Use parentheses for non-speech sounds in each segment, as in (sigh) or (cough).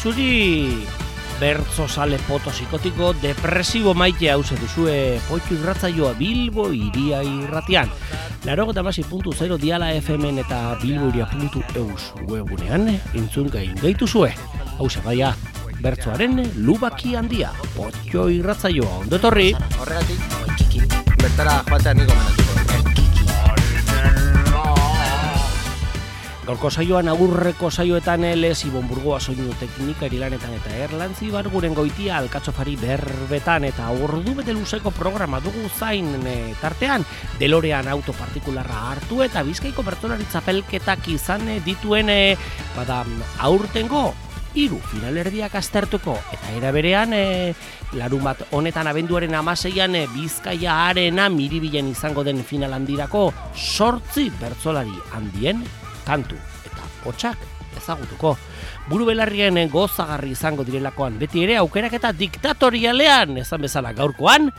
zuri bertzo sale potosiko depresibo maite hau duzue poitu irratzaioa Bilbo iria irratian. Laro zero diala FM eta Bilbo puntu eus webunean intzun gain gaitu zue. Hau baia, bertzoaren lubaki handia, potxo irratzaioa, ondotorri. Horregatik, bertara joatea niko menatuko. Gaurko saioan agurreko saioetan lez Ibon Burgoa soinu teknikari lanetan eta erlantzi barguren goitia alkatzofari berbetan eta ordu bete luzeko programa dugu zain e, tartean delorean auto partikularra hartu eta bizkaiko bertolari zapelketak izan e, dituen e, bada aurtengo hiru finalerdiak aztertuko. Eta era berean e, larun bat honetan abenduaren amaseian e, bizkaia arena miribilen izango den final handirako sortzi bertzolari handien kantu eta hotxak ezagutuko. Buru belarrien gozagarri izango direlakoan beti ere aukerak eta diktatorialean ezan bezala gaurkoan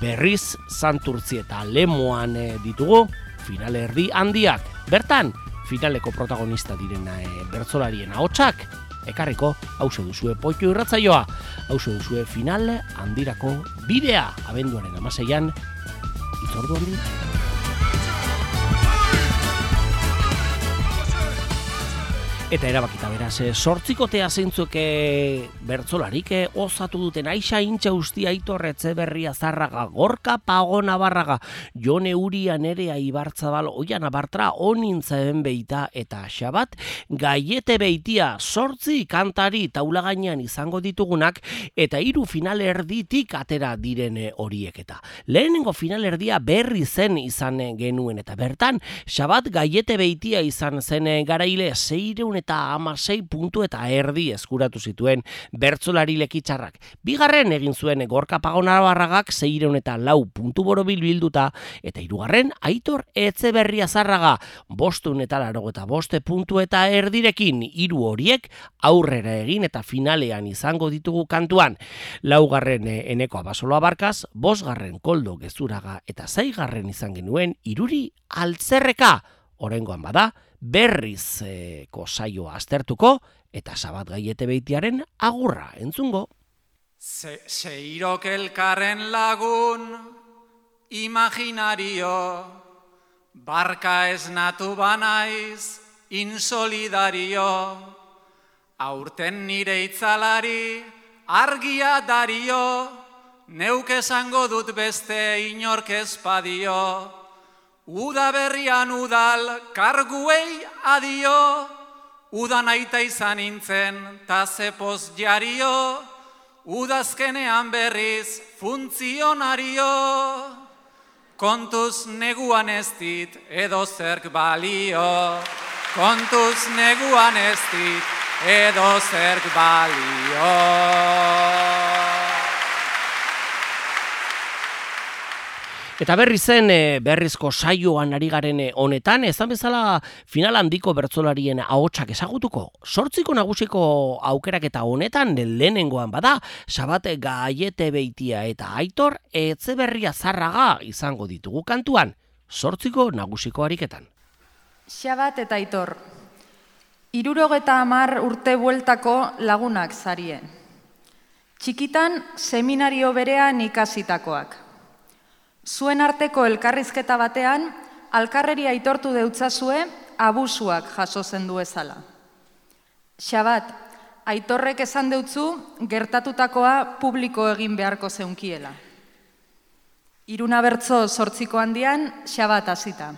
berriz santurtzi eta lemoan eh, ditugu finale erdi handiak. Bertan, finaleko protagonista direna e, bertzolarien ahotsak ekarriko hause duzue poitu irratzaioa, hause duzue finale handirako bidea abenduaren amaseian itzordu handi. Eta erabakita beraz, sortzikotea zeintzuk e, bertzolarik e, osatu duten aixa intxa usti aitorretze berria zarraga, gorka pago nabarraga, jone uria nerea ibartzabal, oian abartra onintza eben beita eta xabat, gaiete beitia sortzi kantari taula gainean izango ditugunak eta hiru final erditik atera direne horiek eta. Lehenengo final erdia berri zen izan genuen eta bertan, xabat gaiete beitia izan zen garaile zeireun eta amasei puntu eta erdi eskuratu zituen bertzolari lekitxarrak. Bigarren egin zuen gorka pagona barragak zeireun eta lau puntu borobil bilduta eta hirugarren aitor etze berria zarraga bostun eta laro eta boste puntu eta erdirekin hiru horiek aurrera egin eta finalean izango ditugu kantuan. Laugarren eh, eneko abasoloa barkaz, bosgarren koldo gezuraga eta zaigarren izan genuen iruri altzerreka. Orengoan bada, berriz e, saioa aztertuko eta sabat gaiete beitiaren agurra. Entzungo. Se, seirok elkarren lagun imaginario. Barka ez natu banaiz insolidario. Aurten nire itzalari argia dario. Neuk esango dut beste inork ezpadio Uda berrian udal karguei adio, Uda naita izan intzen ta zepoz jario, Udazkenean berriz funtzionario, Kontuz neguan ez dit edo zerk balio, Kontuz neguan ez dit edo zerk balio. Eta berri zen e, berrizko saioan ari garen eh, honetan, ezan bezala final handiko bertzolarien ahotsak ezagutuko. Sortziko nagusiko aukerak eta honetan lehenengoan bada, sabate gaiete beitia eta aitor etze berria zarraga izango ditugu kantuan. Sortziko nagusiko ariketan. Xabat eta aitor, irurogeta amar urte bueltako lagunak zarien. Txikitan seminario berean ikasitakoak. Zuen arteko elkarrizketa batean, alkarreri aitortu deutzazue abusuak jaso zen ezala. Xabat, aitorrek esan deutzu gertatutakoa publiko egin beharko zeunkiela. Iruna bertzo sortziko handian, xabat azita.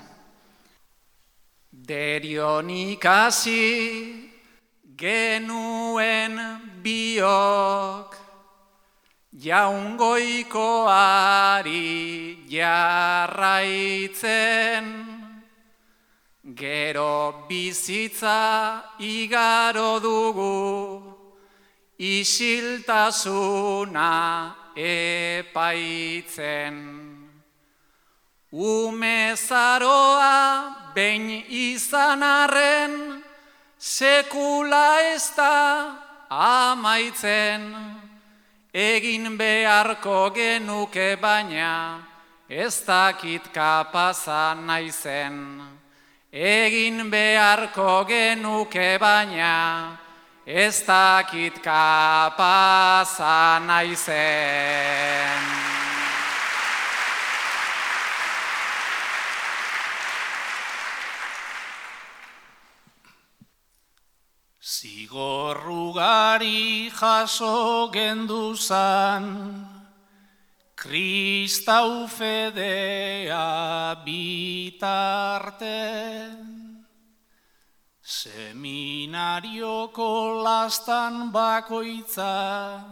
Derion ikasi genuen biok jaungoikoari jarraitzen, gero bizitza igaro dugu, isiltasuna epaitzen. Umezaroa behin izan arren, sekula ez da amaitzen. Egin beharko genuke baina, ez dakit kapaza naizen. Egin beharko genuke baina, ez dakit kapaza naizen. Zigorrugari jaso genduzan, Kristau fedea bitarten, Seminarioko lastan bakoitza,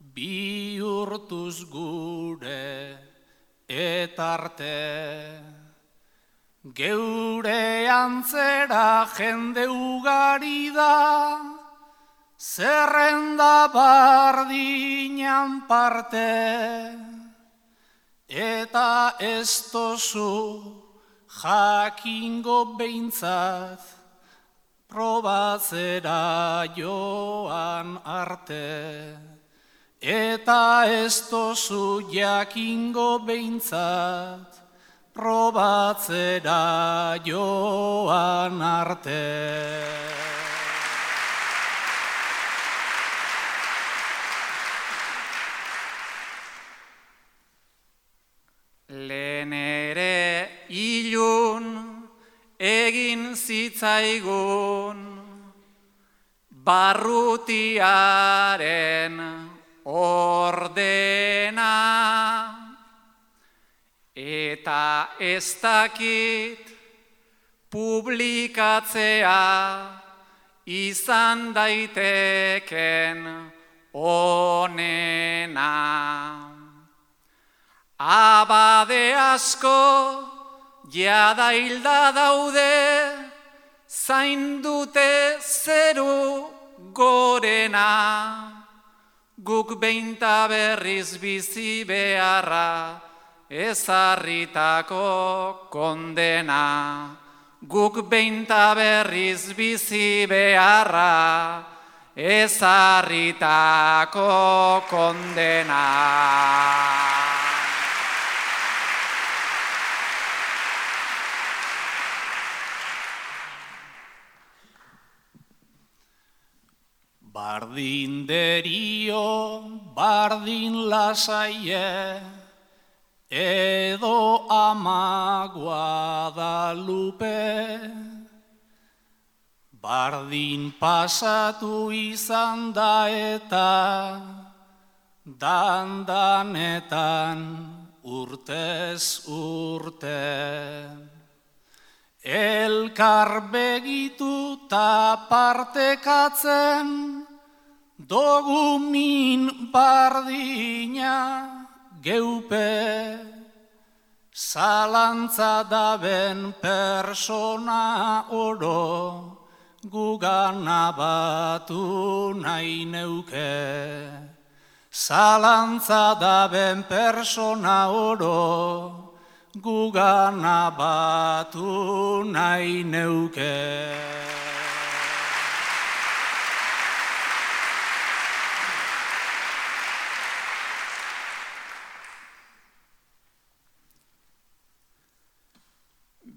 bihurtuz gure etarte. Geure antzera jende ugari da, zerrenda bardinan parte, eta ez tozu jakingo behintzat, probatzera joan arte. Eta ez tozu jakingo behintzat, probatzera joan arte. Lehen ere ilun egin zitzaigun barrutiaren ordena. Eta ez dakit publikatzea izan daiteken onena. Abade asko jada hilda daude, zain dute zeru gorena. Guk beinta berriz bizi beharra, ezarritako kondena, guk beinta berriz bizi beharra, ezarritako kondena. Bardin derio, bardin lasaie, edo ama Guadalupe, bardin pasatu izan da eta dandanetan urtez urte. Elkar begitu ta partekatzen, dogumin bardina, geupe, zalantza daben persona oro, gugan abatu nahi neuke. Zalantza daben persona oro, gugan abatu nahi neuke.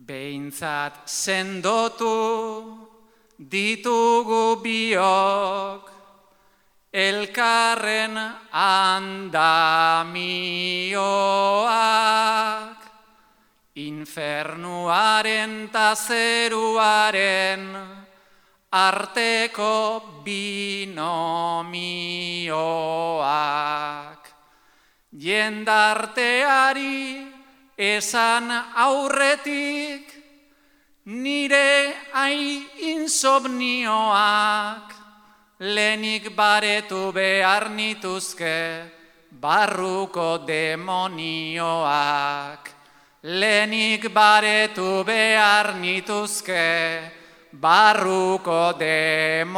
Behintzat sendotu ditugu biok, elkarren andamioak, infernuaren tazeruaren arteko binomioak. Jendarteari esan aurretik nire ai insomnioak lenik baretu behar nituzke barruko demonioak. Lenik baretu behar nituzke barruko demonioak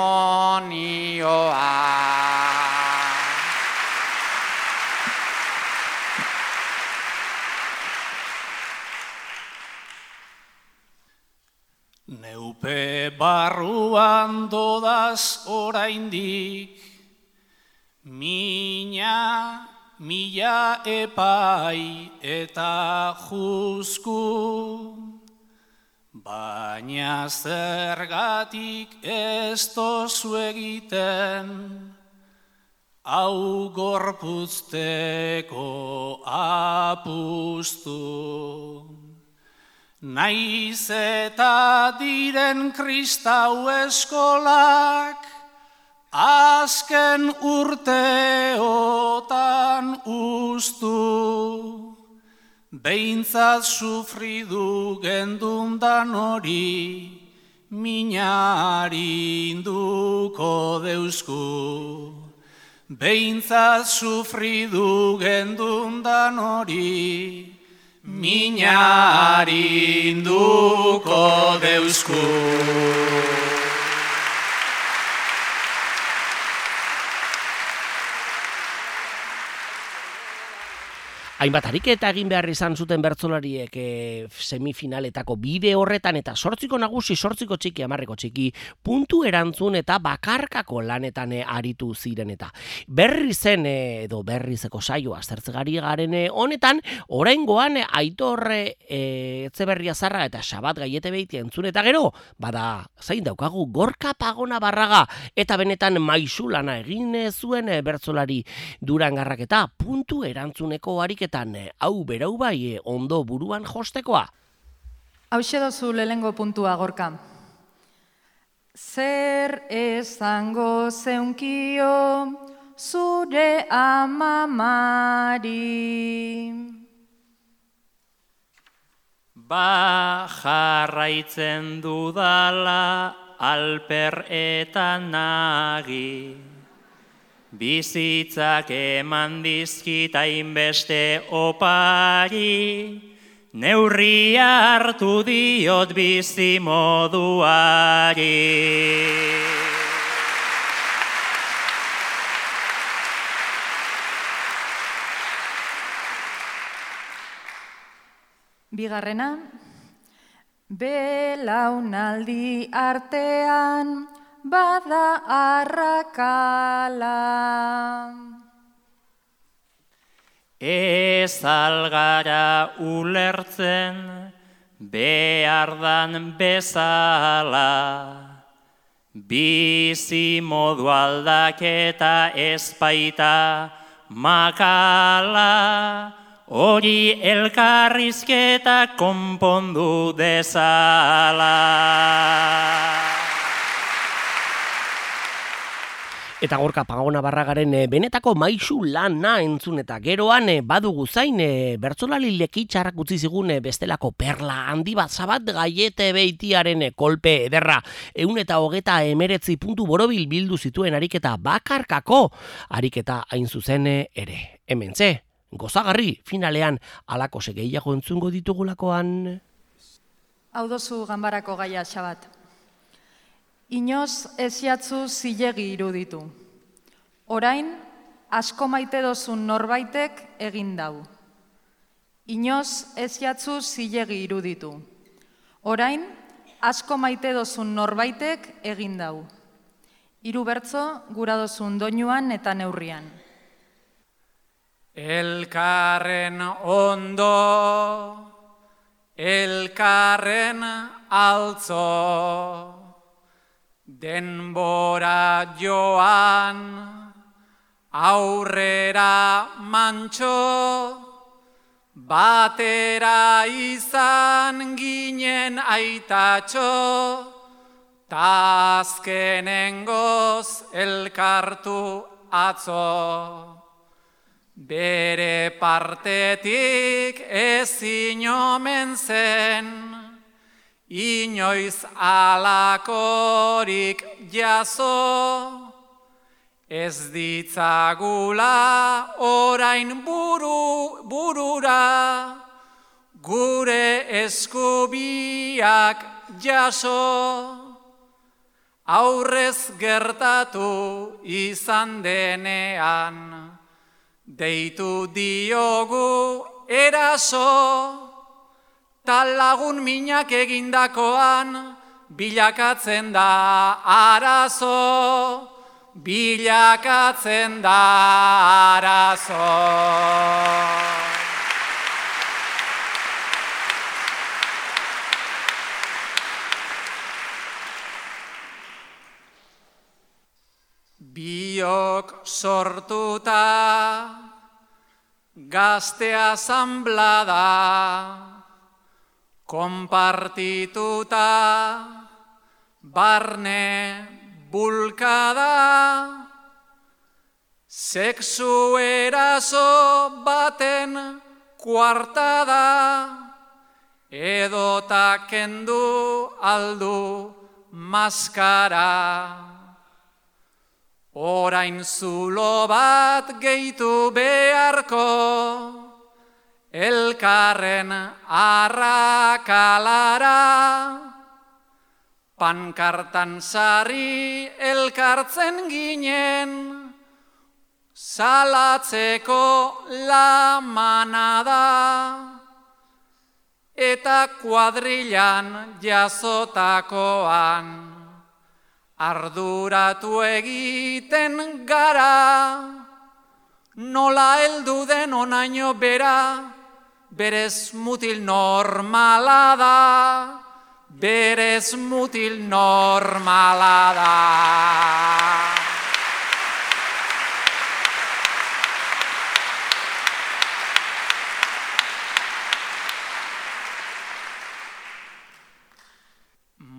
Neupe barruan dodaz oraindik, Mina, mila epai eta juzku, Baina zergatik ez tozu egiten, hau gorpuzteko apustu. Naiz eta diren kristau eskolak, azken urteotan ustu. Beintzat sufridu gendundan hori, minari induko deusku. Beintzat sufridu gendundan hori, minari induko deusku. Hainbat ariketa egin behar izan zuten bertzolariek e, semifinaletako bide horretan eta sortziko nagusi, sortziko txiki, amarreko txiki, puntu erantzun eta bakarkako lanetan e, aritu ziren eta berri zen e, edo berrizeko saio aztertzegari garen e, honetan, oraingoan e, aitorre e, etzeberria zarra eta sabat gaiete behiti entzun eta gero, bada, zain daukagu, gorka pagona barraga eta benetan lana egin zuen e, bertzolari durangarrak eta puntu erantzuneko harik Eh, hau berau bai eh, ondo buruan jostekoa. Hau dozu lehengo puntua gorka. Zer esango zeunkio zure amamari. Ba jarraitzen dudala alper eta nagi. Bizitzak eman dizkita inbeste opari, neurri hartu diot bizi moduari. Bigarrena, belaunaldi artean, bada arrakala. Ez algara ulertzen behar dan bezala, bizi modu aldaketa ezpaita makala, hori elkarrizketa konpondu dezala. Eta gorka pagona barragaren e, benetako maisu lana entzun eta geroan e, badugu zain e, bertzolali lekitxarrak utzi zigun bestelako perla handi bat zabat gaiete beitiaren kolpe ederra. Eun eta hogeta emeretzi puntu borobil bildu zituen ariketa bakarkako ariketa hain zuzen ere. Hemen ze, gozagarri finalean alako segeiago entzungo ditugulakoan. Hau dozu ganbarako gaia xabat. Inoz ez jatzu zilegi iruditu. Orain, asko maite dozun norbaitek egin dau. Inoz ez jatzu zilegi iruditu. Orain, asko maite dozun norbaitek egin dau. Hiru bertzo gura dozun doinuan eta neurrian. Elkarren ondo, elkarren altzo. Denbora joan, aurrera mantxo, batera izan ginen aitatxo, tazkenengoz elkartu atzo. Bere partetik ezin omen zen, inoiz alakorik jaso, ez ditzagula orain buru, burura, gure eskubiak jaso, aurrez gertatu izan denean, deitu diogu eraso, tal lagun minak egindakoan, bilakatzen da arazo, bilakatzen da arazo. Biok sortuta gaztea zanblada, konpartituta barne bulkada sexu eraso baten kuartada edota kendu aldu maskara. Orain zulo bat gehitu beharko, elkarren arrakalara, pankartan sari elkartzen ginen, salatzeko la manada, eta kuadrilan jazotakoan. Arduratu egiten gara, nola heldu den onaino bera, berez mutil normala da, berez mutil normala da.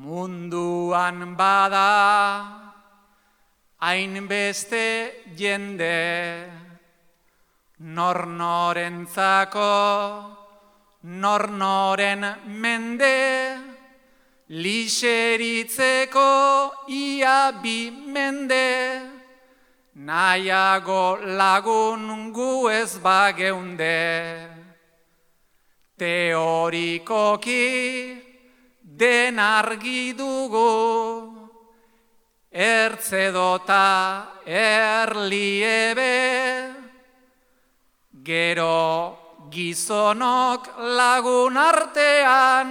munduan bada hainbeste jende nor norentzako nor noren mende lixeritzeko ia bi mende. Nahiago lagun gu ez bageunde. Teorikoki den argi dugu, ertzedota erliebe, gero gizonok lagun artean,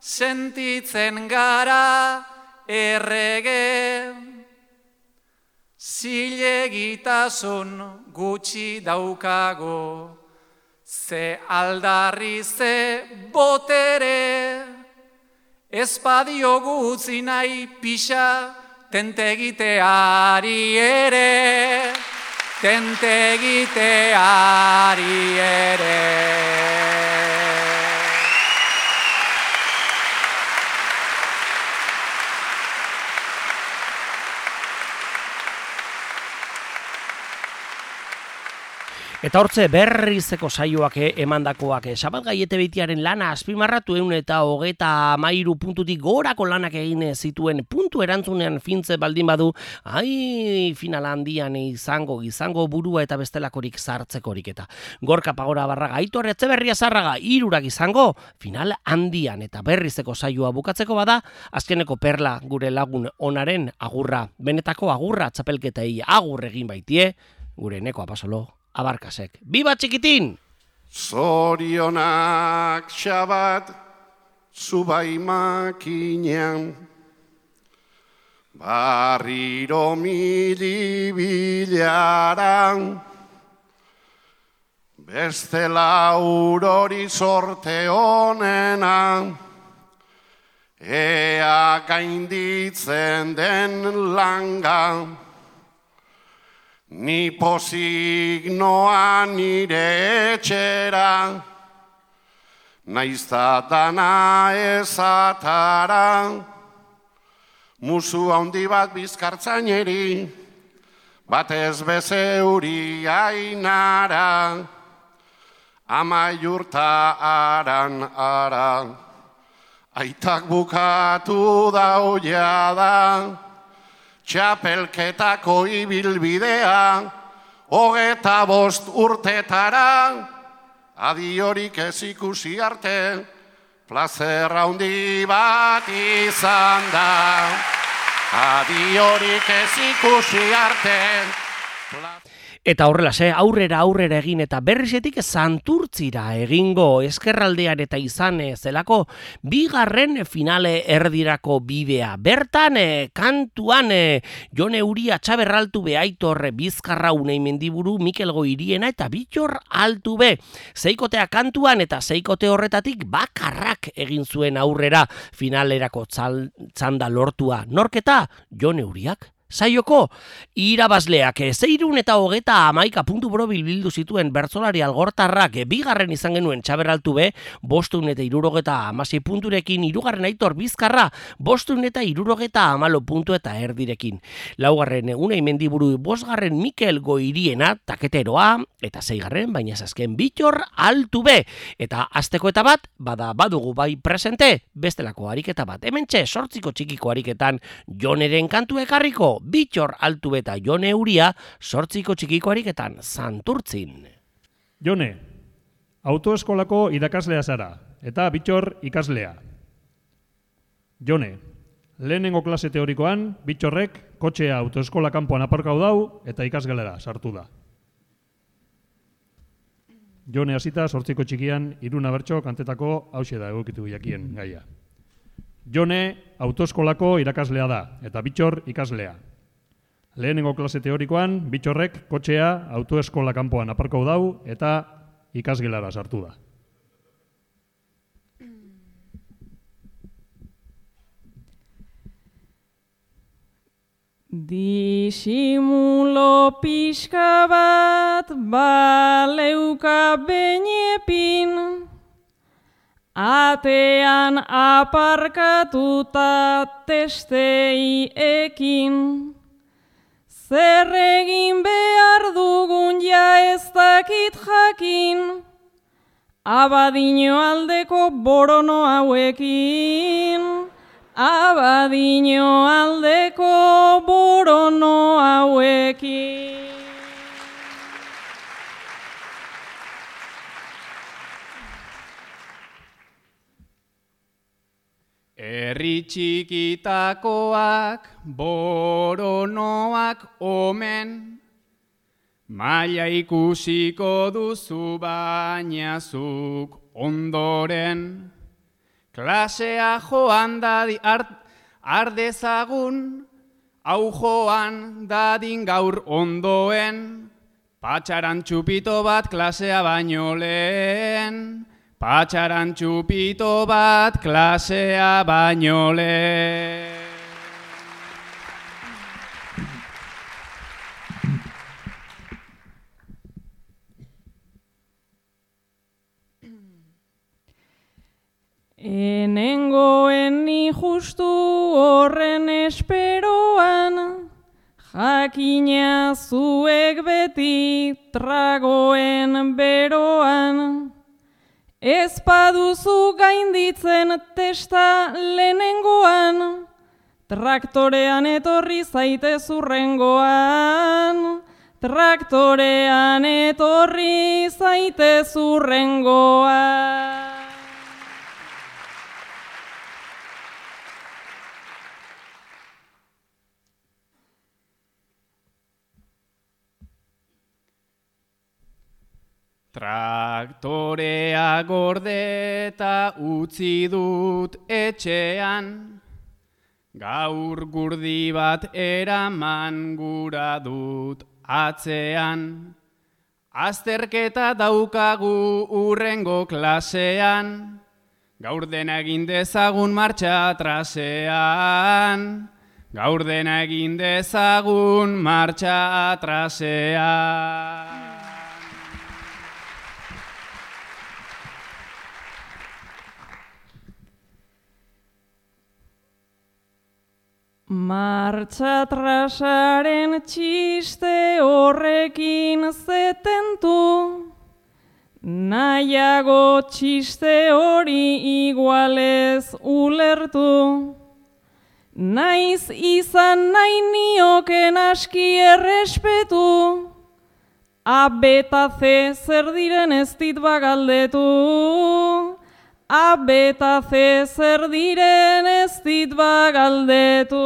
sentitzen gara errege, zilegitasun gutxi daukago, ze aldarri ze botere, Ez badiogu utzi nahi pixa tentegiteari ere, tentegiteari ere. Eta hortze berrizeko saioak eh, emandakoak eh, Sabat gaiete betiaren lana azpimarratu egun eta hogeta mairu puntutik gorako lanak egin zituen. Puntu erantzunean fintze baldin badu ai final handian izango izango burua eta bestelakorik sartzekorik eta. Gorka pagora barraga aitu arretze berria zarraga irurak izango final handian. Eta berrizeko saioa bukatzeko bada azkeneko perla gure lagun onaren agurra. Benetako agurra txapelketei agur egin baitie gure neko apasolo abarkasek. Biba txikitin! Zorionak xabat zubai makinean Barriro mili bilaran Beste laurori sorte honena Ea gainditzen den langan Ni posik noa nire etxera, naizta ezatara, musu handi bat bizkartzaineri, batez beze uri ainara, ama jurta aran ara, aitak bukatu da, txapelketako ibilbidea, hogeta bost urtetara, adiorik ez ikusi arte, plazer handi bat izan da. Adiorik ez ikusi arte, Eta horrela, ze, aurrera aurrera egin eta berrizetik santurtzira egingo eskerraldean eta izan zelako bigarren finale erdirako bidea. Bertan, e, kantuan, e, jone uria txaberraltu be aitorre bizkarra unei mendiburu Mikel Goiriena eta bitxor altu be. Zeikotea kantuan eta zeikote horretatik bakarrak egin zuen aurrera finalerako txanda lortua. Norketa, jone uriak saioko irabazleak zeirun eta hogeta amaika puntu boro bilbildu zituen bertzolari algortarrak bigarren izan genuen txaberaltu be, bostun eta irurogeta amasi punturekin irugarren aitor bizkarra, bostun eta irurogeta amalo puntu eta erdirekin. Laugarren eguna imendiburu bosgarren Mikel Goiriena taketeroa eta zeigarren baina azken bitor altu be. Eta azteko eta bat, bada badugu bai presente, bestelako ariketa bat. Hemen txe, sortziko txikiko ariketan joneren kantu ekarriko, bitxor altu eta jone uria, sortziko txikiko ariketan, santurtzin. Jone, autoeskolako irakaslea zara, eta bitxor ikaslea. Jone, lehenengo klase teorikoan, bitxorrek kotxea autoeskola kanpoan aparkau dau eta ikasgelera sartu da. Jone hasita sortziko txikian iruna bertso kantetako hause da egokitu jakien gaia. Jone autoeskolako irakaslea da, eta bitxor ikaslea. Lehenengo klase teorikoan, bitxorrek kotxea autoeskola kanpoan aparkau dau eta ikasgelara sartu da. (clears throat) Disimulo pixka bat baleuka benepin, atean aparkatuta testei ekin. Zer egin behar dugun ja ez dakit jakin, abadino aldeko borono hauekin. Abadino aldeko borono hauekin. Herri txikitakoak, boronoak omen, maila ikusiko duzu baina zuk ondoren. Klasea joan dadi ardezagun, hau joan dadin gaur ondoen, patxaran txupito bat klasea baino lehen. Patxaran txupito bat klasea baino lehen. Enengoen ni justu horren esperoan, jakina zuek beti tragoen beroan. Ez paduzu gainditzen testa lehenengoan, traktorean etorri zaite zurrengoan. Traktorean etorri zaite zurrengoan. Traktorea gordeta utzi dut etxean, gaur gurdi bat eraman gura dut atzean. Azterketa daukagu urrengo klasean, gaur dena egin dezagun martxa trasean. Gaur dena egin dezagun martxa trasean. Martxa trasaren txiste horrekin zetentu, nahiago txiste hori igualez ulertu. Naiz izan nahi nioken aski errespetu, abeta ze zer diren ez dit bagaldetu. Abeta ze zer diren ez dit bagaldetu.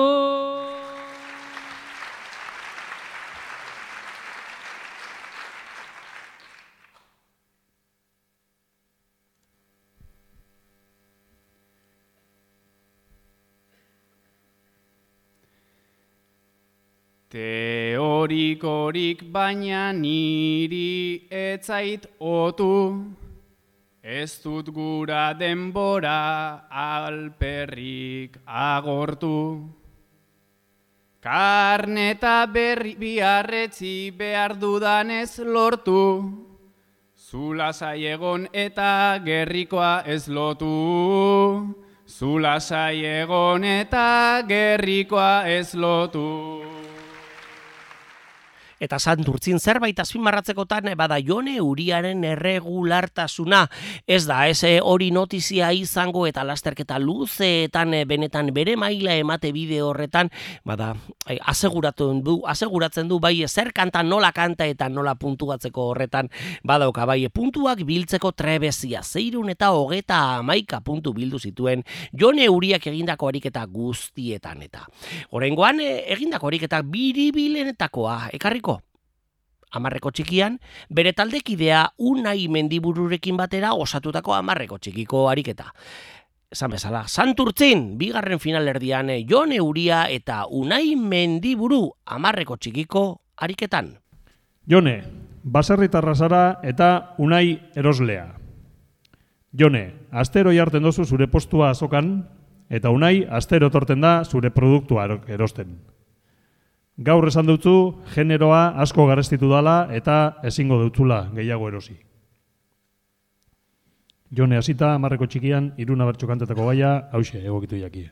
Teorikorik baina niri etzait otu, Ez dut gura denbora alperrik agortu. Karneta berri biarretzi behar dudanez lortu, Zula egon eta gerrikoa ez lotu, Zula egon eta gerrikoa ez lotu. Eta santurtzin zerbait azpimarratzekotan bada jone uriaren erregulartasuna. Ez da, ez eh, hori notizia izango eta lasterketa luzeetan eh, benetan bere maila emate bide horretan, bada, eh, aseguratzen du, aseguratzen du bai zer kanta nola kanta eta nola puntuatzeko horretan, badauka bai puntuak biltzeko trebezia, zeirun eta hogeta amaika puntu bildu zituen jone uriak egindako ariketa guztietan eta. Horengoan egindako ariketa biribilenetakoa, ekarrik amarreko txikian, bere taldekidea unai mendibururekin batera osatutako amarreko txikiko ariketa. Esan bezala, Santurtzin, bigarren finalerdian, Jon Euria eta Unai Mendiburu amarreko txikiko ariketan. Jone, baserritarra zara eta Unai eroslea. Jone, astero jarten dozu zure postua azokan, eta Unai astero torten da zure produktua erosten. Gaur esan dutzu, generoa asko garestitu dala eta ezingo dutzula gehiago erosi. Jone hasita amarreko txikian iruna bertxo kantetako gaia hause egokitu jakie.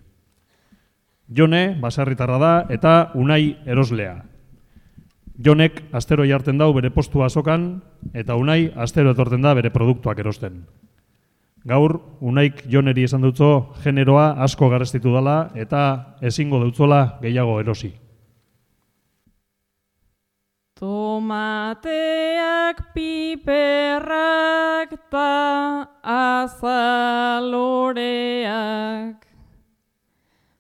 Jone basarritarra da eta unai eroslea. Jonek astero jarten dau bere postua azokan eta unai astero etorten da bere produktuak erosten. Gaur, unaik joneri esan dutzo generoa asko garestitu dala eta ezingo dutzola gehiago erosi. Tomateak piperrak ta azaloreak.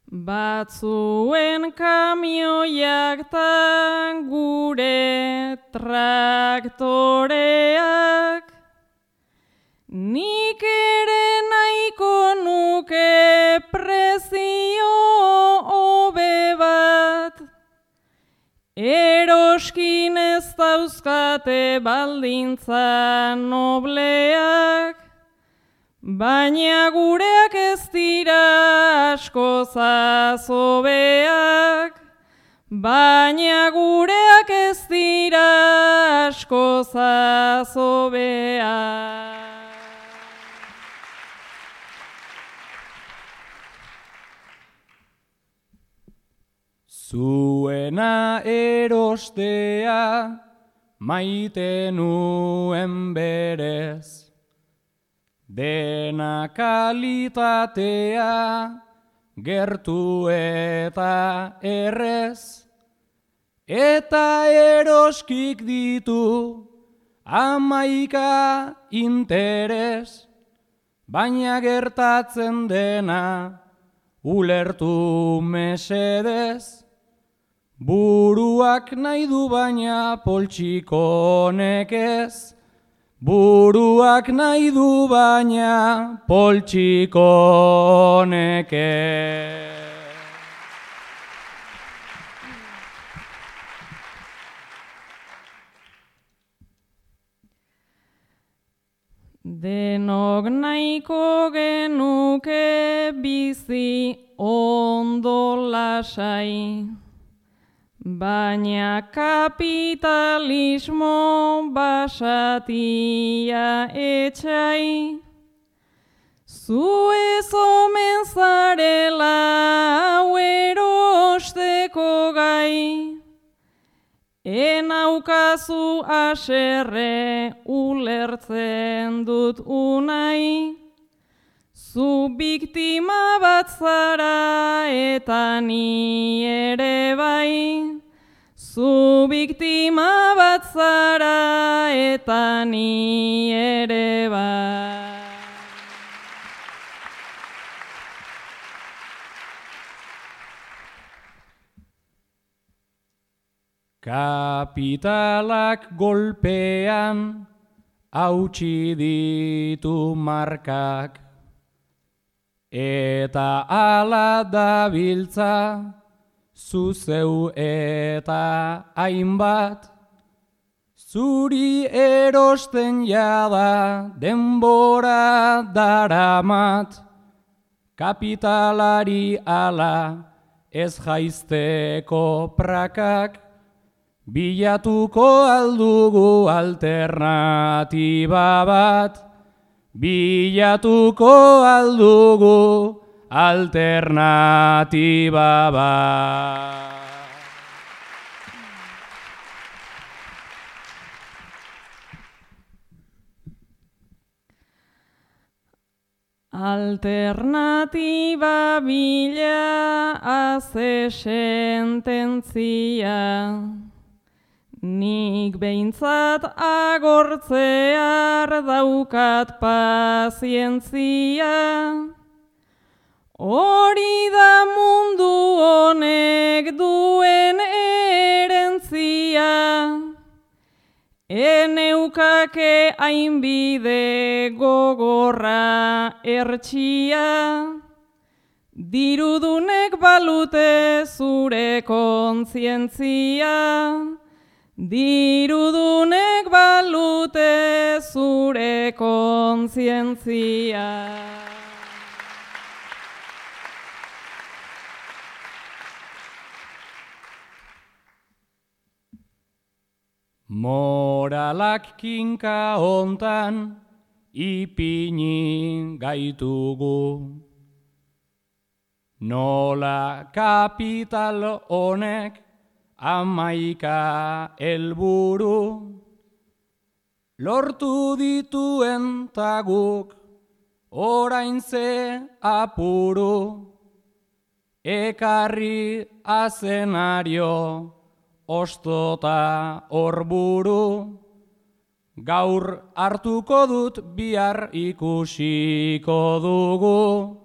Batzuen kamioiak ta gure traktoreak. Nik ere nahiko dauzkate baldintza nobleak, baina gureak ez dira asko zazobeak, baina gureak ez dira asko zazobeak. Zuena erostea maite nuen berez, dena kalitatea gertu eta errez, eta eroskik ditu amaika interes, baina gertatzen dena ulertu mesedez, Buruak nahi du baina poltsikonek ez, Buruak nahi du baina poltsikonek ez. Denok nahiko genuke bizi ondo lasai, baina kapitalismo basatia etxai. Zu ez omen zarela erosteko gai, enaukazu aserre ulertzen dut unai, Zu biktima bat zara eta ni ere bai. Zu biktima bat zara eta ni ere bai. Kapitalak golpean hautsi ditu markak eta ala da biltza zuzeu eta hainbat. Zuri erosten jada denbora daramat. Kapitalari ala ez jaizteko prakak, bilatuko aldugu alternatiba bat, bilatuko aldugu alternatiba bat. Alternatiba bila aze sententzia, nik behintzat agortzear daukat pazientzia. Hori da mundu honek duen erentzia, Eneukake hainbide gogorra ertxia, dirudunek balute zure kontzientzia, dirudunek balute zure kontzientzia. Moralak kinka hontan ipini gaitugu. Nola kapital honek amaika helburu lortu dituen taguk orain ze apuru ekarri azenario ostota horburu, gaur hartuko dut bihar ikusiko dugu,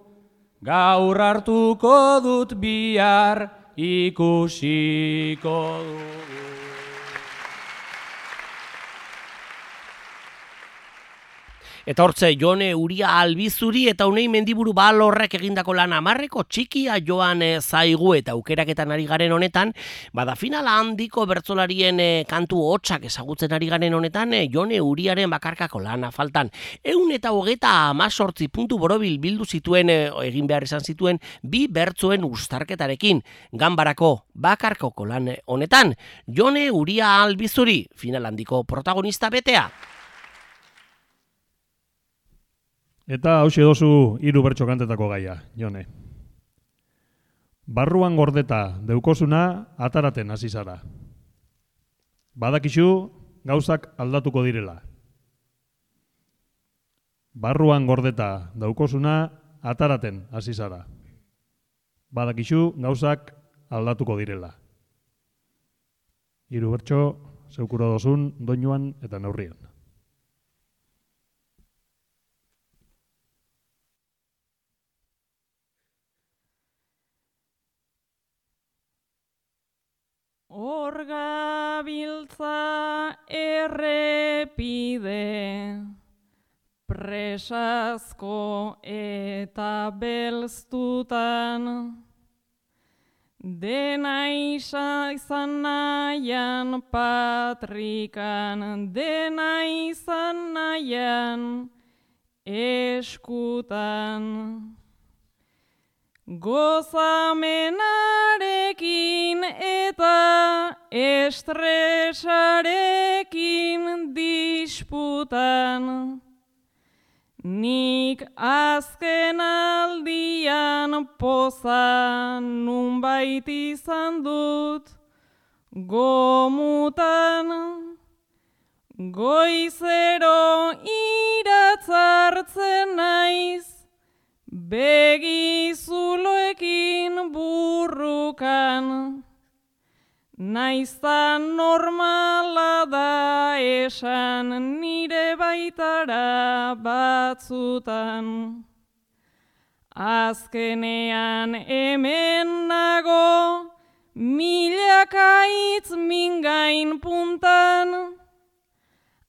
gaur hartuko dut bihar ikusiko dugu. Eta hortze, jone uria albizuri eta unei mendiburu balorrek egindako lan amarreko txikia joan e, zaigu eta aukeraketan ari garen honetan, bada finala handiko bertzolarien eh, kantu hotxak ezagutzen ari garen honetan, e, jone uriaren bakarkako lana faltan. Eun eta hogeta amasortzi puntu borobil bildu zituen, egin behar izan zituen, bi bertzuen ustarketarekin, ganbarako bakarkoko lan honetan, jone uria albizuri, final handiko protagonista betea. Eta hausi dozu hiru bertso kantetako gaia, jone. Barruan gordeta deukosuna ataraten hasi zara. Badakizu gauzak aldatuko direla. Barruan gordeta daukosuna ataraten hasi zara. Badakizu gauzak aldatuko direla. Hiru bertso zeukuro dozun doinuan eta neurrian. Hor gabiltza errepide, presazko eta belztutan, dena isa izan nahian patrikan, dena izan nahian eskutan. Gozamenarekin eta estresarekin disputan, nik azken aldian poza nunbait izan dut gomutan. Goizero iratzartzen naiz, Begizuloekin burrukan, naiztan normala da esan nire baitara batzutan. Azkenean hemen nago, milakaitz mingain puntan,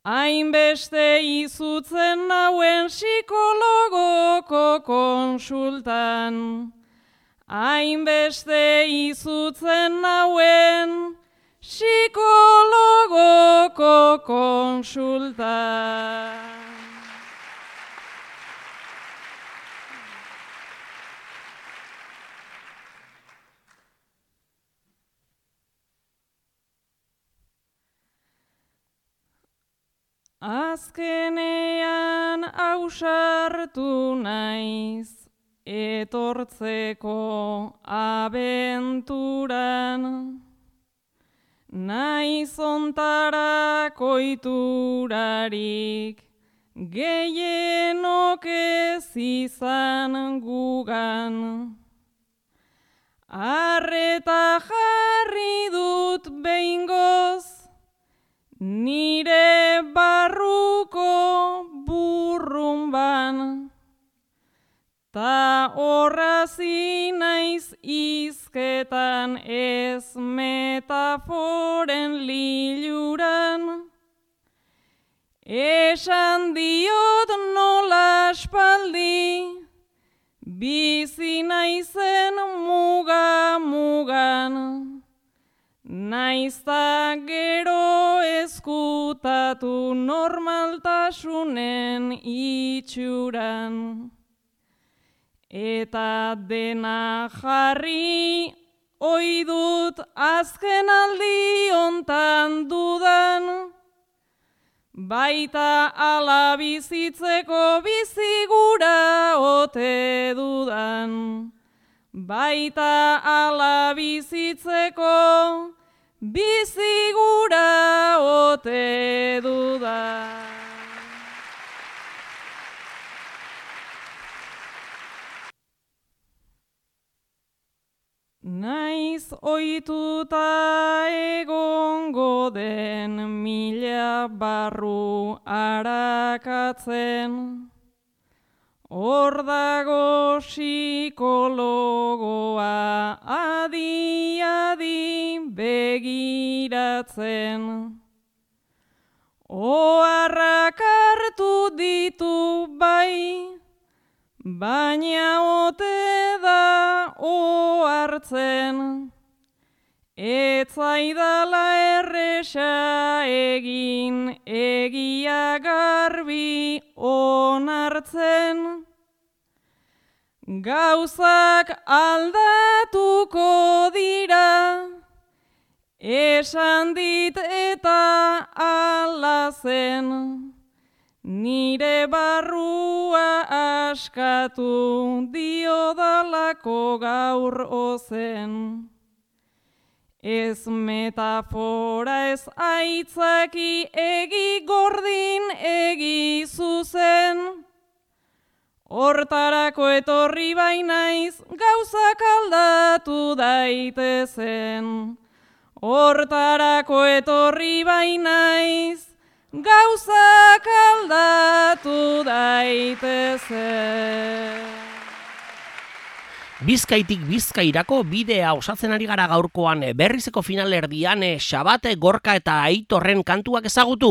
Hainbeste izutzen nauen psikologoko konsultan. Hainbeste izutzen nauen psikologoko konsultan. Azkenean ausartu naiz etortzeko abenturan, naiz ontara koiturarik, gehienok ez izan gugan. Arreta jarri dut behingoz, nire barruko burrumban. Ta horrazi naiz izketan ez metaforen liluran. Esan diot nola espaldi, bizi naizen muga mugan. Naizta gero eskutatu normaltasunen itxuran. Eta dena jarri oidut azken aldi ontan dudan. Baita ala bizitzeko bizigura ote dudan. Baita ala bizitzeko bizigura ote dudan. Naiz oituta egongo den mila barru arakatzen, hor dago psikologoa adi adi begiratzen. Oarrak hartu ditu bai, baina ote da etzaidala erresa egin egia garbi onartzen. Gauzak aldatuko dira, esan dit eta alazen. Nire barrua askatu diodalako gaur ozen. Ez metafora ez aitzaki egi gordin egi zuzen. Hortarako etorri bainaiz gauzak aldatu daitezen. Hortarako etorri bainaiz gauzak aldatu daitezen. Bizkaitik bizkairako bidea osatzen ari gara gaurkoan eh, berrizeko finalerdian eh, Xabate Gorka eta Aitorren kantuak ezagutu.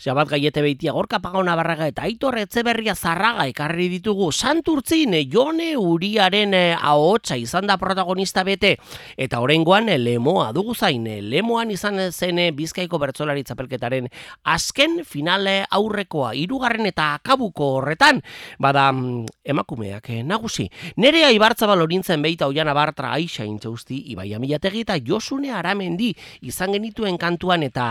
Xabat gaiete beitia Gorka Pagona Barraga eta Aitor Etzeberria Zarraga ekarri ditugu Santurtzin eh, Jone Uriaren ahotsa izan da protagonista bete eta oraingoan lemoa dugu zain lemoan izan zen Bizkaiko bertsolari txapelketaren azken finale aurrekoa hirugarren eta akabuko horretan bada mm, emakumeak nagusi. Nerea Ibartzabal lorintzen beita oiana bartra aixa intxausti, ibai amilategi eta josune aramendi izan genituen kantuan eta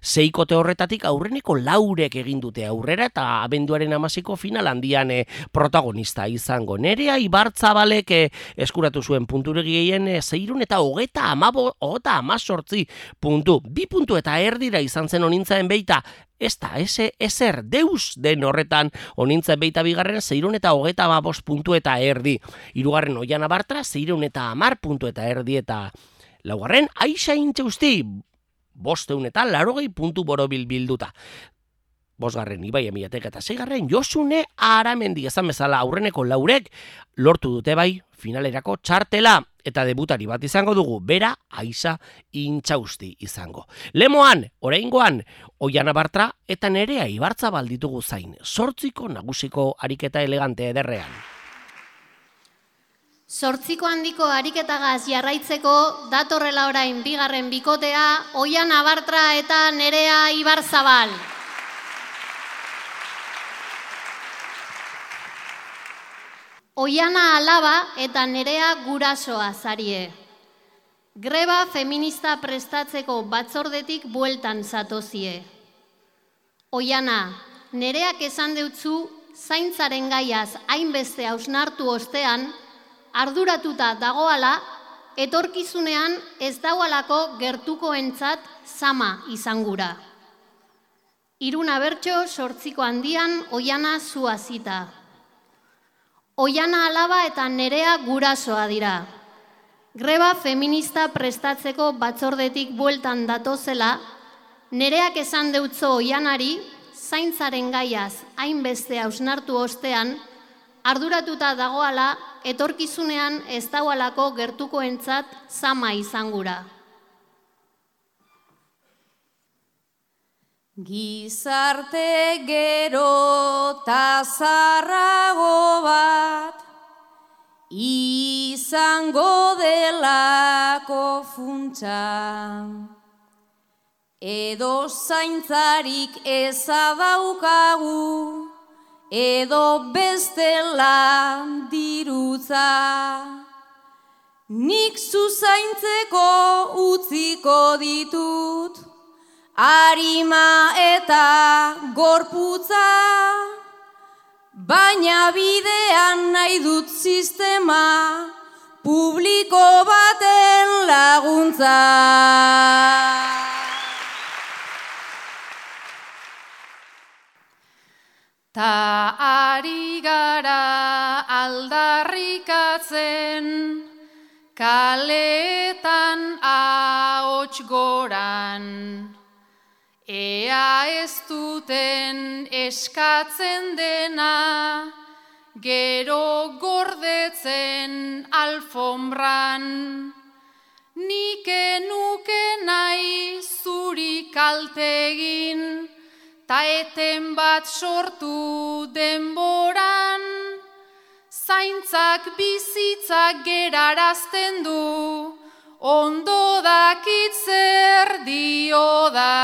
zeikote horretatik aurreneko laurek egin dute aurrera eta abenduaren amasiko final handian eh, protagonista izango. Nerea ibartza balek eh, eskuratu zuen punturegien e, zeirun eta hogeta amabo, hogeta amazortzi puntu. Bi puntu eta erdira izan zen onintzaen beita ez da, ese, ezer deus den horretan onintzen beita bigarren zeirun eta hogeta babos puntu eta erdi. Hirugarren oian abartra, zeirun eta amar puntu eta erdi eta laugarren aixa intxe usti, bosteun eta larogei puntu borobil bilduta. Bosgarren Ibai Emiatek eta zeigarren Josune Aramendi ezan bezala aurreneko laurek lortu dute bai finalerako txartela eta debutari bat izango dugu, bera aiza intxausti izango. Lemoan, oraingoan, oian abartra eta nerea ibartza balditugu zain, sortziko nagusiko ariketa elegante ederrean. Sortziko handiko ariketagaz jarraitzeko datorrela orain bigarren bikotea, oian abartra eta nerea ibarzabal. Oiana alaba eta nerea gurasoa zarie. Greba feminista prestatzeko batzordetik bueltan zatozie. Oiana, nereak esan deutzu zaintzaren gaiaz hainbeste hausnartu ostean, arduratuta dagoala, etorkizunean ez daualako gertukoentzat zama izangura. Iruna bertso sortziko handian oiana zuazita. Oiana alaba eta nerea gurasoa dira. Greba feminista prestatzeko batzordetik bueltan datozela, nereak esan deutzo oianari, zaintzaren gaiaz hainbeste hausnartu ostean, arduratuta dagoala, etorkizunean ez daualako gertukoentzat zama izangura. Gizarte gero tazarrago bat izango delako funtsa. Edo zaintzarik ezadaukagu edo bestela dirutza. Nik zuzaintzeko utziko ditut Arima eta gorputza, baina bidean nahi dut sistema, publiko baten laguntza. Ta ari gara aldarrikatzen, kaletan ahots goran. Ea ez duten eskatzen dena, gero gordetzen alfombran. Nik enuke nahi zuri kaltegin, ta eten bat sortu denboran. Zaintzak bizitzak gerarazten du, ondo dakit zer dio da.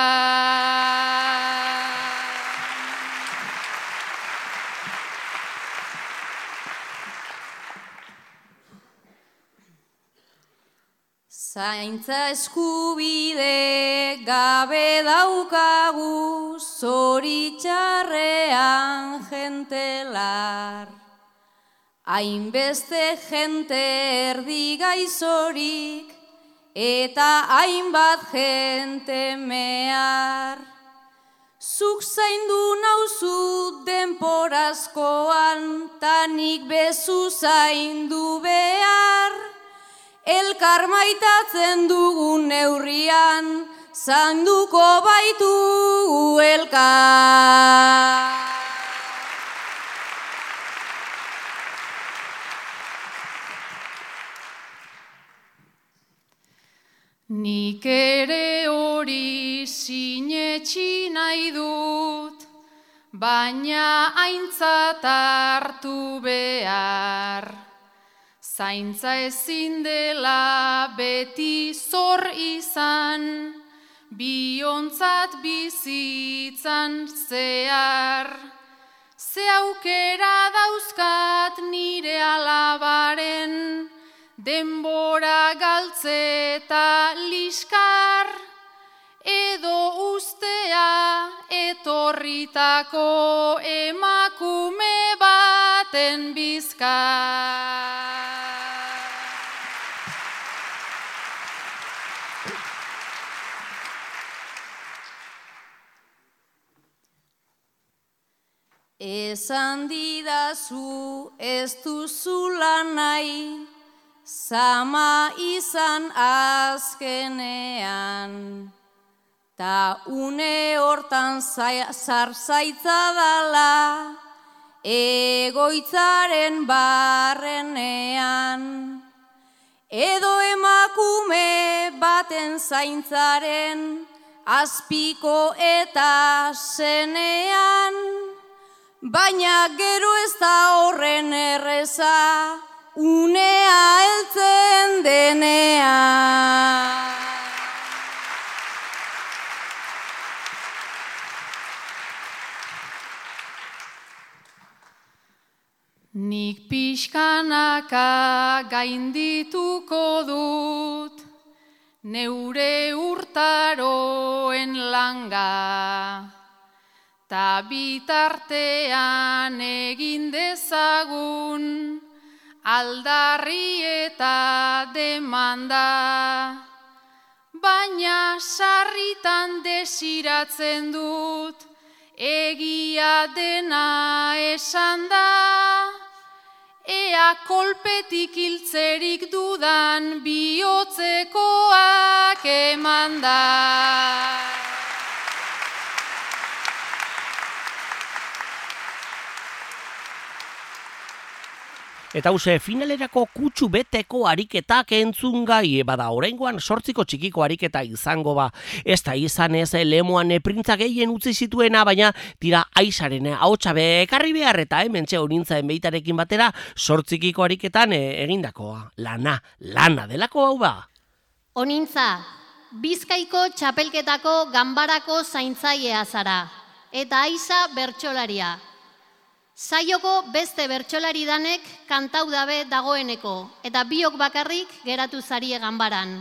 Zaintza eskubide gabe daukagu zoritxarrean jentelar. Hainbeste jente erdi gaizorik, eta hainbat jente mehar. Zuk zaindu nauzu denporazkoan, tanik bezu zaindu behar. Elkar maitatzen dugun neurrian, zanduko baitu elkar. Nik ere hori sinetxi nahi dut, baina aintzat hartu behar. Zaintza ezin dela beti zor izan, biontzat bizitzan zehar. Ze aukera dauzkat nire alabaren, denbora galtzeta liskar, edo ustea etorritako emakume baten bizkar. Esan didazu ez duzula nahi, Zama izan azkenean, ta une hortan zarzaitza dala, egoitzaren barrenean. Edo emakume baten zaintzaren, azpiko eta zenean, baina gero ez da horren erreza, unea eltzen denea. Nik pixkanaka gaindituko dut, neure urtaroen langa. ta bitartean egin dezagun aldarri eta demanda. Baina sarritan desiratzen dut, egia dena esan da. Ea kolpetik hiltzerik dudan bihotzekoak eman da. Eta hause, finalerako kutsu beteko ariketak entzun gai, e, bada oraingoan sortziko txikiko ariketa izango ba. Ez da izan ez lemoan printza gehien utzi zituena, baina tira aizaren haotxa ekarri behar eta hemen txe honintzaen beitarekin batera sortzikiko ariketan e, egindakoa. Lana, lana delako hau ba. Onintza, bizkaiko txapelketako ganbarako zaintzailea zara. Eta aiza bertxolaria. Zaioko beste bertsolari danek kantau dabe dagoeneko, eta biok bakarrik geratu zari ganbaran.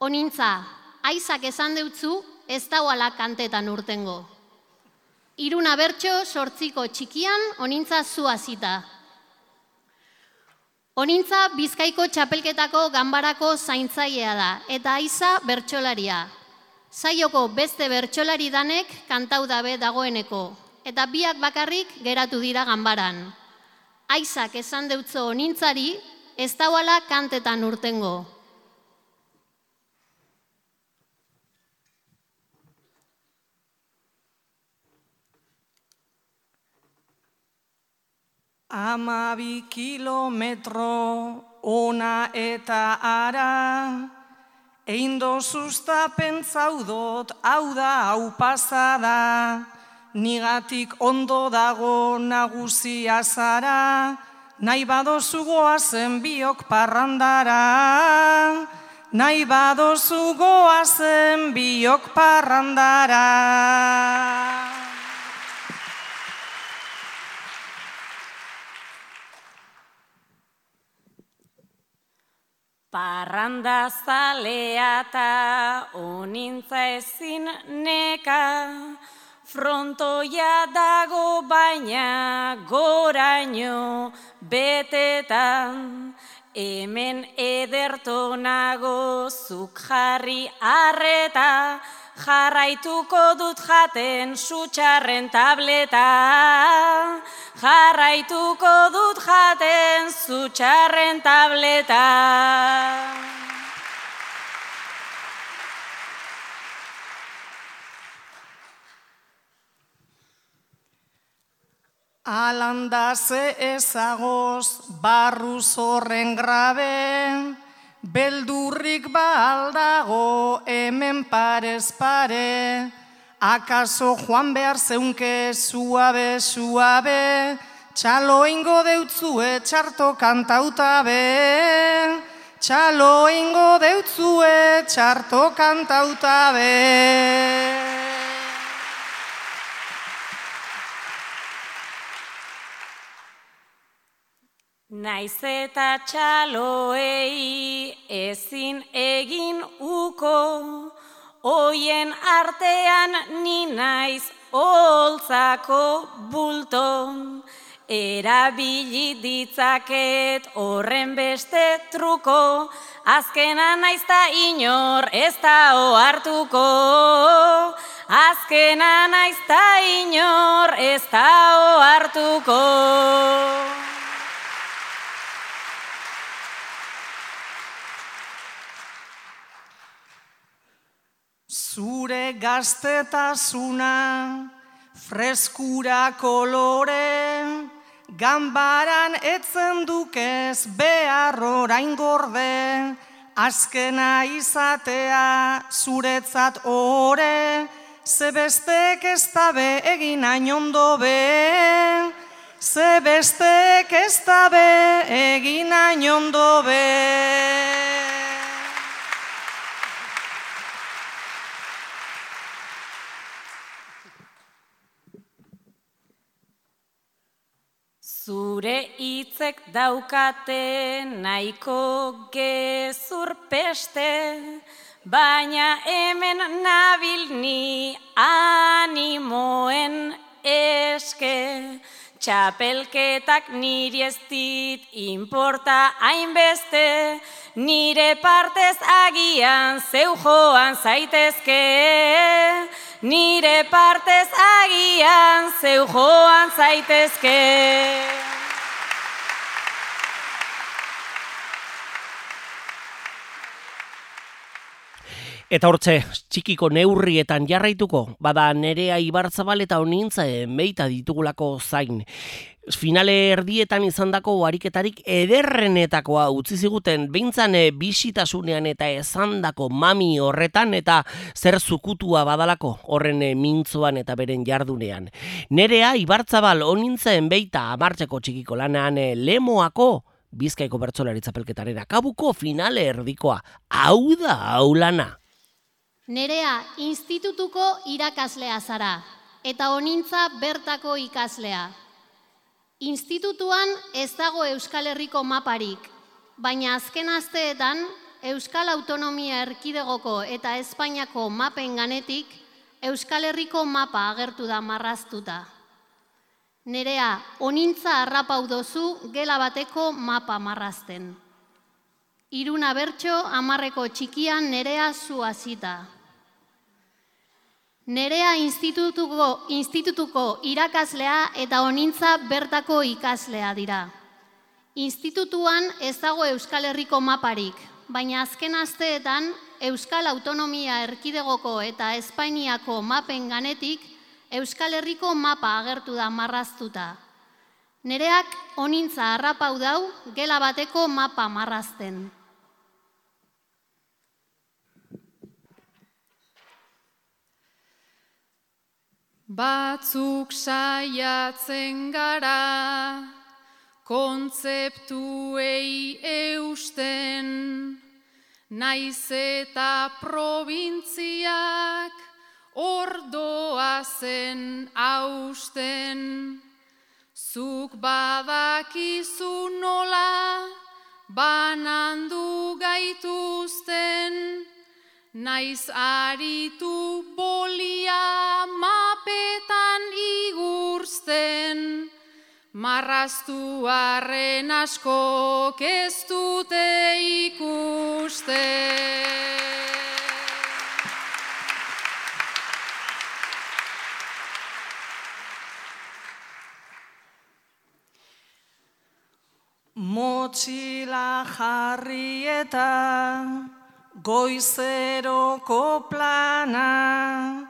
Onintza, aizak esan deutzu, ez dauala kantetan urtengo. Iruna bertso sortziko txikian, onintza zua zita. Onintza bizkaiko txapelketako ganbarako zaintzailea da, eta aiza bertsolaria. Zaioko beste bertsolari danek kantau dabe dagoeneko, eta biak bakarrik geratu dira ganbaran. Aizak esan deutzo nintzari, ez dauala kantetan urtengo. Ama bi kilometro ona eta ara, Eindo susta pentsaudot, hau da, hau pasada, nigatik ondo dago nagusia zara, nahi badozugoa zen biok parrandara, nahi badozugoa zen biok parrandara. Parranda zalea eta onintza ezin neka, Frontoia dago baina goraino betetan, hemen ederto nago zuk jarri arreta, jarraituko dut jaten sutxarren tableta. Jarraituko dut jaten sutxarren tableta. Alanda ze ezagoz barru zorren grabe, beldurrik baldago hemen parez pare, akaso joan behar zeunke suabe, suabe, txalo ingo deutzue txarto kantauta be, txalo ingo deutzue txarto kantauta Naiz eta txaloei ezin egin uko, hoien artean ni naiz holtzako bulton. Erabili ditzaket horren beste truko, azkena naiz ta inor ez da ohartuko. Azkena naiz ta inor ez da ohartuko. Zure gaztetasuna, freskura kolore, gambaran etzen dukez behar orain gorde, azkena izatea zuretzat ore, zebestek ez dabe egin ainondo be, zebestek ez dabe egin ainondo be. Zure hitzek daukate nahiko gezur peste, baina hemen nabil ni animoen eske. Txapelketak niri ez dit importa hainbeste, nire partez agian zeu joan zaitezke. Nire partez agian zeu joan zaitezke. Eta hortze, txikiko neurrietan jarraituko, bada nerea ibartzabal eta honintza meita ditugulako zain. Finale erdietan izandako ariketarik ederrenetakoa utzi ziguten behintzan eh, bisitasunean eta esandako mami horretan eta zer zukutua badalako horren eh, mintzuan eta beren jardunean. Nerea ibartzabal honintzen beita amartzeko txikiko lanean eh, lemoako Bizkaiko bertzolaritza pelketaren akabuko finale erdikoa. Hau da, hau lana. Nerea institutuko irakaslea zara, eta honintza bertako ikaslea. Institutuan ez dago Euskal Herriko maparik, baina azken asteetan Euskal Autonomia Erkidegoko eta Espainiako mapen ganetik Euskal Herriko mapa agertu da marraztuta. Nerea, onintza harrapau dozu gela bateko mapa marrazten. Iruna bertso amarreko txikian nerea zuazita. Nerea institutuko, institutuko irakaslea eta onintza bertako ikaslea dira. Institutuan ez dago Euskal Herriko maparik, baina azken asteetan Euskal Autonomia Erkidegoko eta Espainiako mapen ganetik Euskal Herriko mapa agertu da marraztuta. Nereak onintza harrapau dau gela bateko mapa marrazten. Batzuk saiatzen gara, kontzeptuei eusten, naiz eta probintziak ordoa zen hausten. Zuk badakizu nola, banandu gaituzten, naiz aritu bolia mapetan igursten, marraztu arren asko ez dute ikuste. Motxila jarri eta goizeroko plana,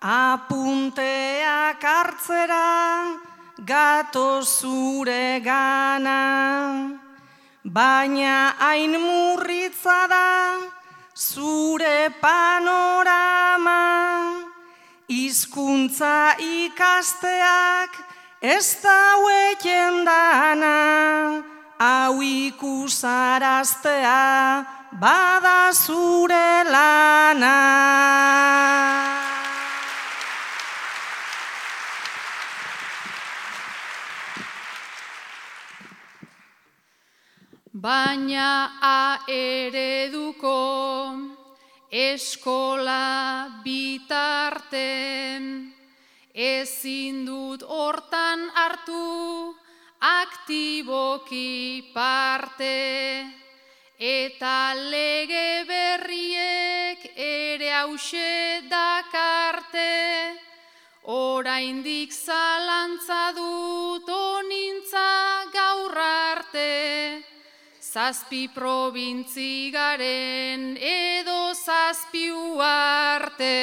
apunteak hartzera gato zure gana, baina hain murritza da zure panorama, hizkuntza ikasteak ez daueken dana, hau ikusaraztea, bada zure lana. Baina a ereduko eskola bitarten ezin dut hortan hartu aktiboki parte eta lege berriek ere hause dakarte, oraindik zalantza dut onintza gaur arte, zazpi probintzi garen edo zazpi uarte.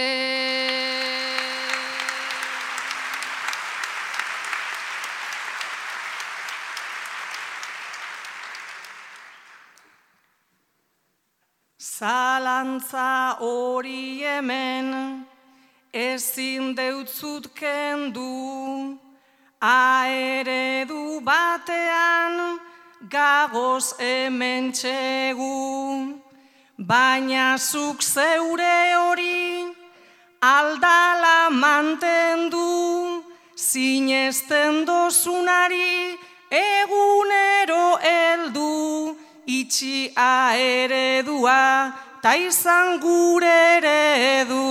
Zalantza hori hemen ezin deutzut kendu, aeredu batean gagoz hemen txegu, baina zuk zeure hori aldala mantendu, zinezten dozunari egunero heldu, itxi aeredua ta izan gure eredu.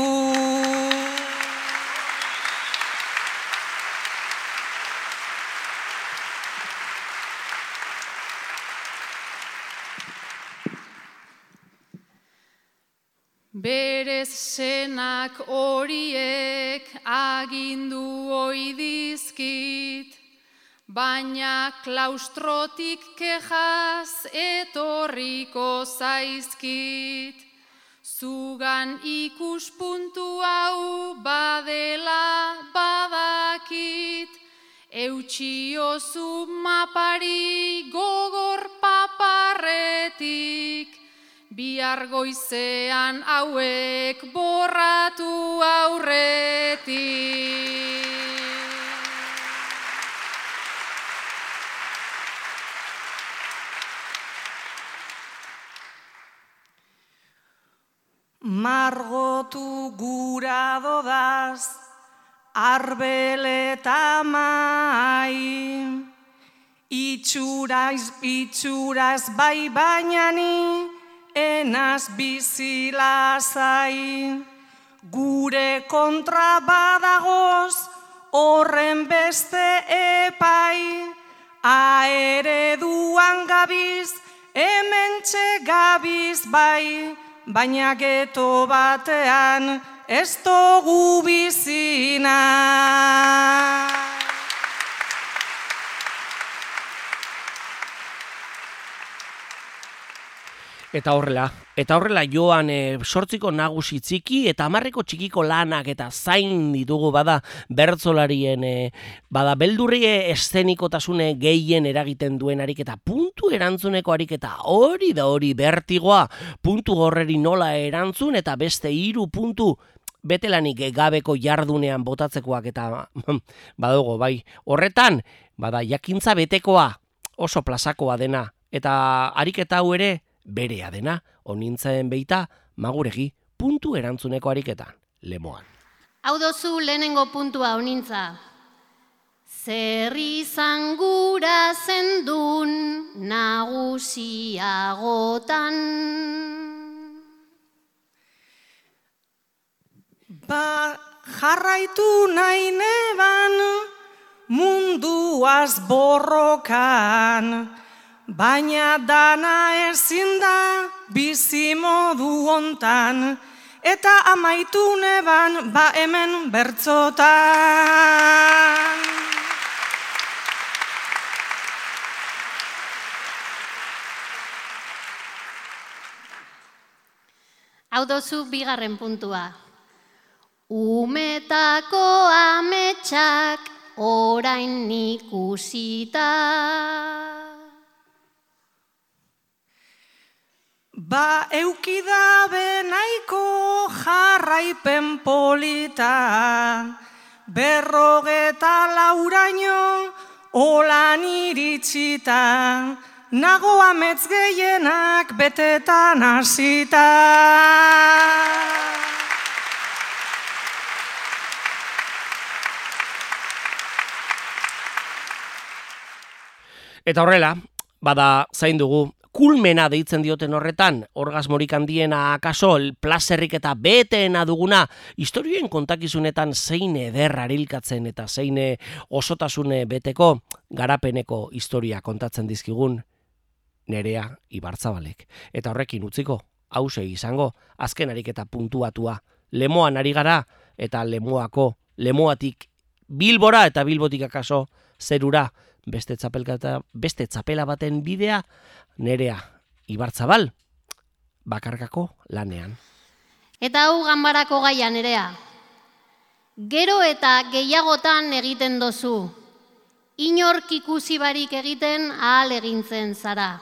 Berez senak horiek agindu oidizkit, baina klaustrotik kejaz etorriko zaizkit. Zugan ikuspuntu hau badela badakit, eutxiozu mapari gogor paparretik, bihar goizean hauek borratu aurretik. Margotu gura dodaz, arbele eta mai. Itxuraz, itxuraz bai bainani, enaz bizilazai. Gure kontra badagoz, horren beste epai. Aereduan gabiz, hemen gabiz bai baina geto batean ez dugu bizina. Eta horrela, eta horrela joan e, sortziko nagusi txiki eta hamarreko txikiko lanak eta zain ditugu bada bertzolarien e, bada beldurri eszenikotasune gehien eragiten duen harik eta puntu erantzuneko harik eta hori da hori bertigoa. Puntu horreri nola erantzun eta beste hiru puntu betelanik gabeko jardunean botatzekoak eta (laughs) badugu bai horretan bada jakintza betekoa oso plazakoa dena eta ariketa hau ere berea dena, onintzen beita, maguregi, puntu erantzuneko ariketan, lemoan. Hau dozu lehenengo puntua onintza. Zer izan gura zendun nagusiagotan. Ba, jarraitu nahi neban munduaz borrokan. Baina dana ezin da bizi modu hontan eta amaitu neban ba hemen bertzotan. Hau dozu bigarren puntua. Umetako ametsak orain ikusita. Ba eukidabe nahiko jarraipen polita, berrogeta lauraino olan iritsita, nago ametz gehienak betetan hasita. Eta horrela, bada zain dugu kulmena deitzen dioten horretan, orgasmorik handiena akaso, plazerrik eta beteena duguna, historioen kontakizunetan zein eder arilkatzen eta zein osotasune beteko garapeneko historia kontatzen dizkigun nerea ibartzabalek. Eta horrekin utziko, hause izango, azken ariketa puntuatua, lemoan ari gara eta lemoako, lemoatik bilbora eta bilbotik akaso zerura, beste txapelkata, beste txapela baten bidea, nerea ibartzabal, bakarkako lanean. Eta hau ganbarako gaia nerea. Gero eta gehiagotan egiten dozu. Inork ikusi barik egiten ahal egintzen zara.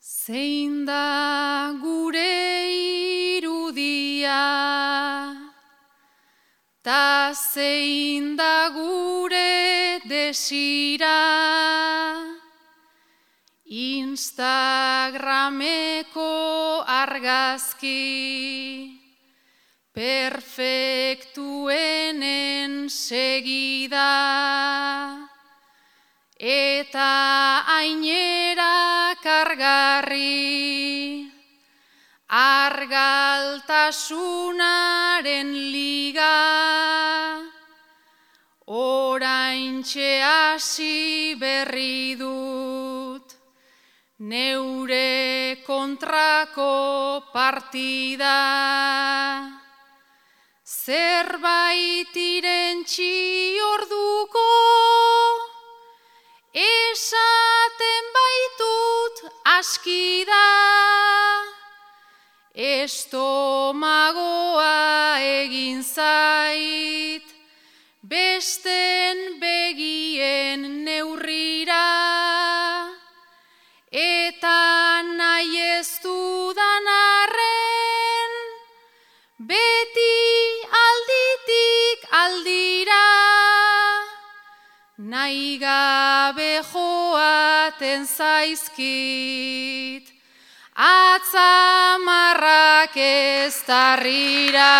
Zein da gure irudia Ta zein da gure desira, Instagrameko argazki, perfektuenen segida, eta ainera kargarri, argaltasunaren liga, orain hasi berri dut, neure kontrako partida. Zerbait irentxi orduko, esaten baitut aski da, estomagoa egin zait, besten begien neurrira, eta nahi ez dudan arren, beti alditik aldira, nahi gabe joaten zaizkit, atzamarrak ez tarrira.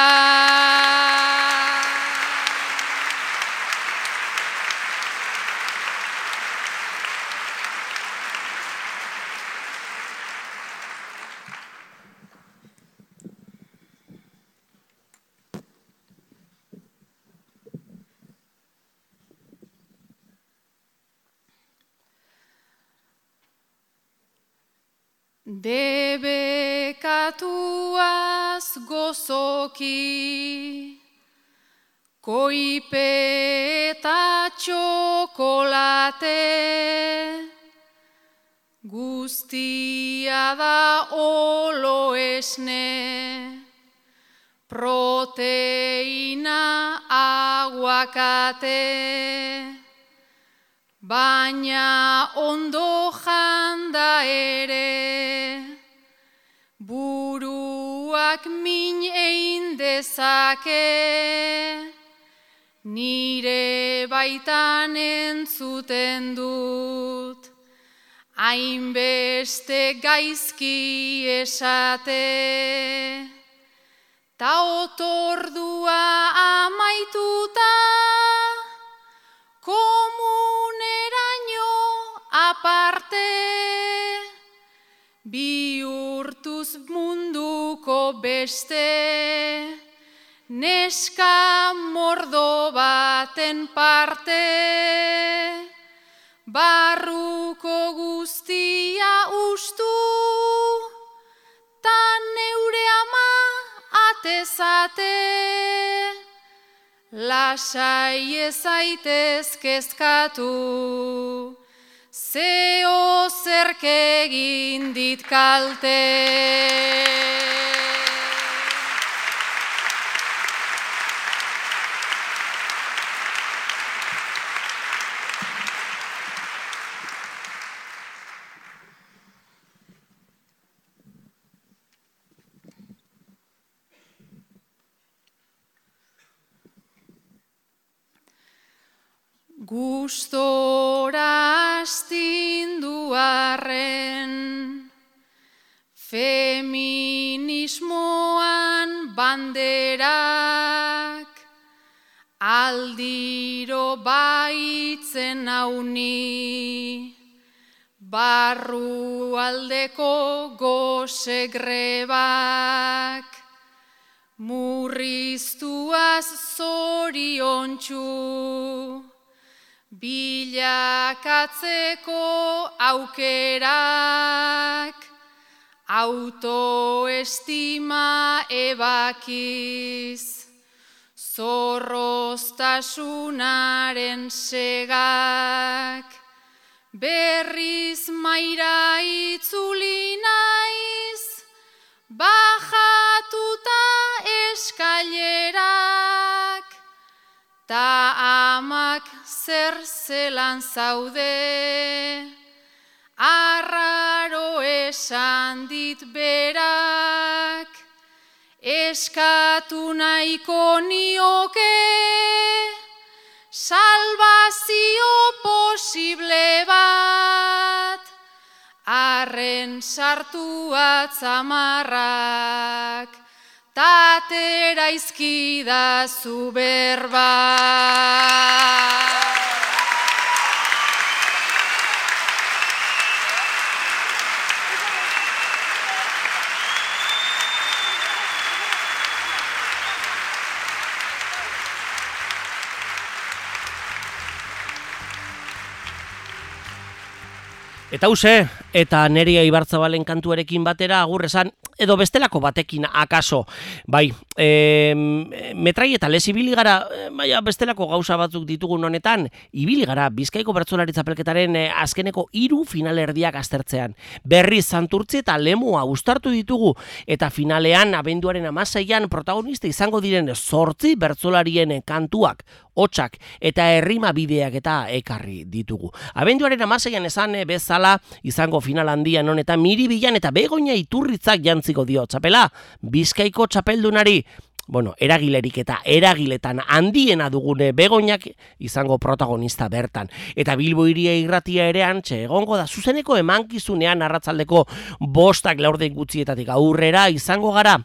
Debekatuaz gozoki, koipe eta txokolate, guztia da olo esne, proteina aguakate, baina ondo janda ere, buruak min egin dezake, nire baitan entzuten dut, hainbeste gaizki esate, ta otordua amaituta, komuneraino aparte, bihurtuz munduko beste, neska mordo baten parte, barruko guztia ustu, ta neure ama atezate, lasai ezaitez kezkatu, zeo zerkegin dit kalte. Gustora astindu arren, feminismoan banderak, aldiro baitzen hauni, barru aldeko goze grebak, murriztuaz zoriontsu, bilakatzeko aukerak, autoestima ebakiz, zorroztasunaren segak, berriz maira itzuli naiz, bajatuta eskailerak, ta amak zer zelan zaude, arraro esan dit berak, eskatu nahiko nioke, salvazio posible bat, arren sartu atzamarrak, tatera izkida zu Eta hause, eta nerea ibartzabalen kantuarekin batera, agur esan, edo bestelako batekin akaso. Bai, e, metrai eta les ibili gara, baina bestelako gauza batzuk ditugun honetan, ibili gara bizkaiko bertzolaritza pelketaren e, azkeneko hiru finalerdiak aztertzean. Berri santurtzi eta lemua ustartu ditugu, eta finalean abenduaren amaseian protagonista izango diren sortzi bertzolarien kantuak, hotxak eta herrima bideak eta ekarri ditugu. Abenduaren amaseian esan eh, bezala izango final handian honetan miribilan eta begoina iturritzak jantziko dio txapela, bizkaiko txapeldunari, bueno, eragilerik eta eragiletan handiena dugune begoinak izango protagonista bertan. Eta Bilbo iria irratia ere antxe egongo da zuzeneko emankizunean arratzaldeko bostak laurden gutxietatik aurrera izango gara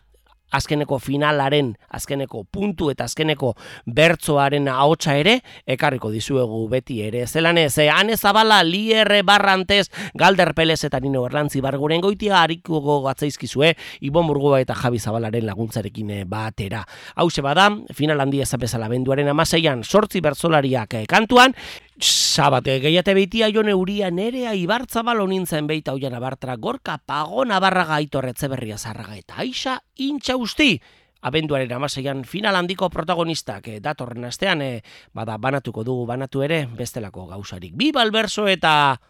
azkeneko finalaren, azkeneko puntu eta azkeneko bertzoaren ahotsa ere, ekarriko dizuegu beti ere. Zelan ez, eh, ane zabala, lierre barrantez, galder pelez eta nino erlantzi barguren goitia hariko gatzaizkizue, Ibon Burgoa eta Javi Zabalaren laguntzarekin eh, batera. Hau bada, final handia zapezala benduaren amaseian, sortzi bertzolariak eh, kantuan, Sabate, gehiate beitia jone uria nerea ibartza balo nintzen beita oian abartra gorka pago nabarraga aitorretze berria zarraga eta aixa intxa usti. Abenduaren amaseian final handiko protagonistak eh, datorren astean eh, bada banatuko dugu banatu ere bestelako gauzarik. Biba alberso eta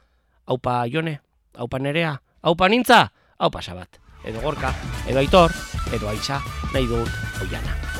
haupa jone, haupa nerea, haupa nintza, haupa sabat. Edo gorka, edo aitor, edo aixa, nahi dut oiana.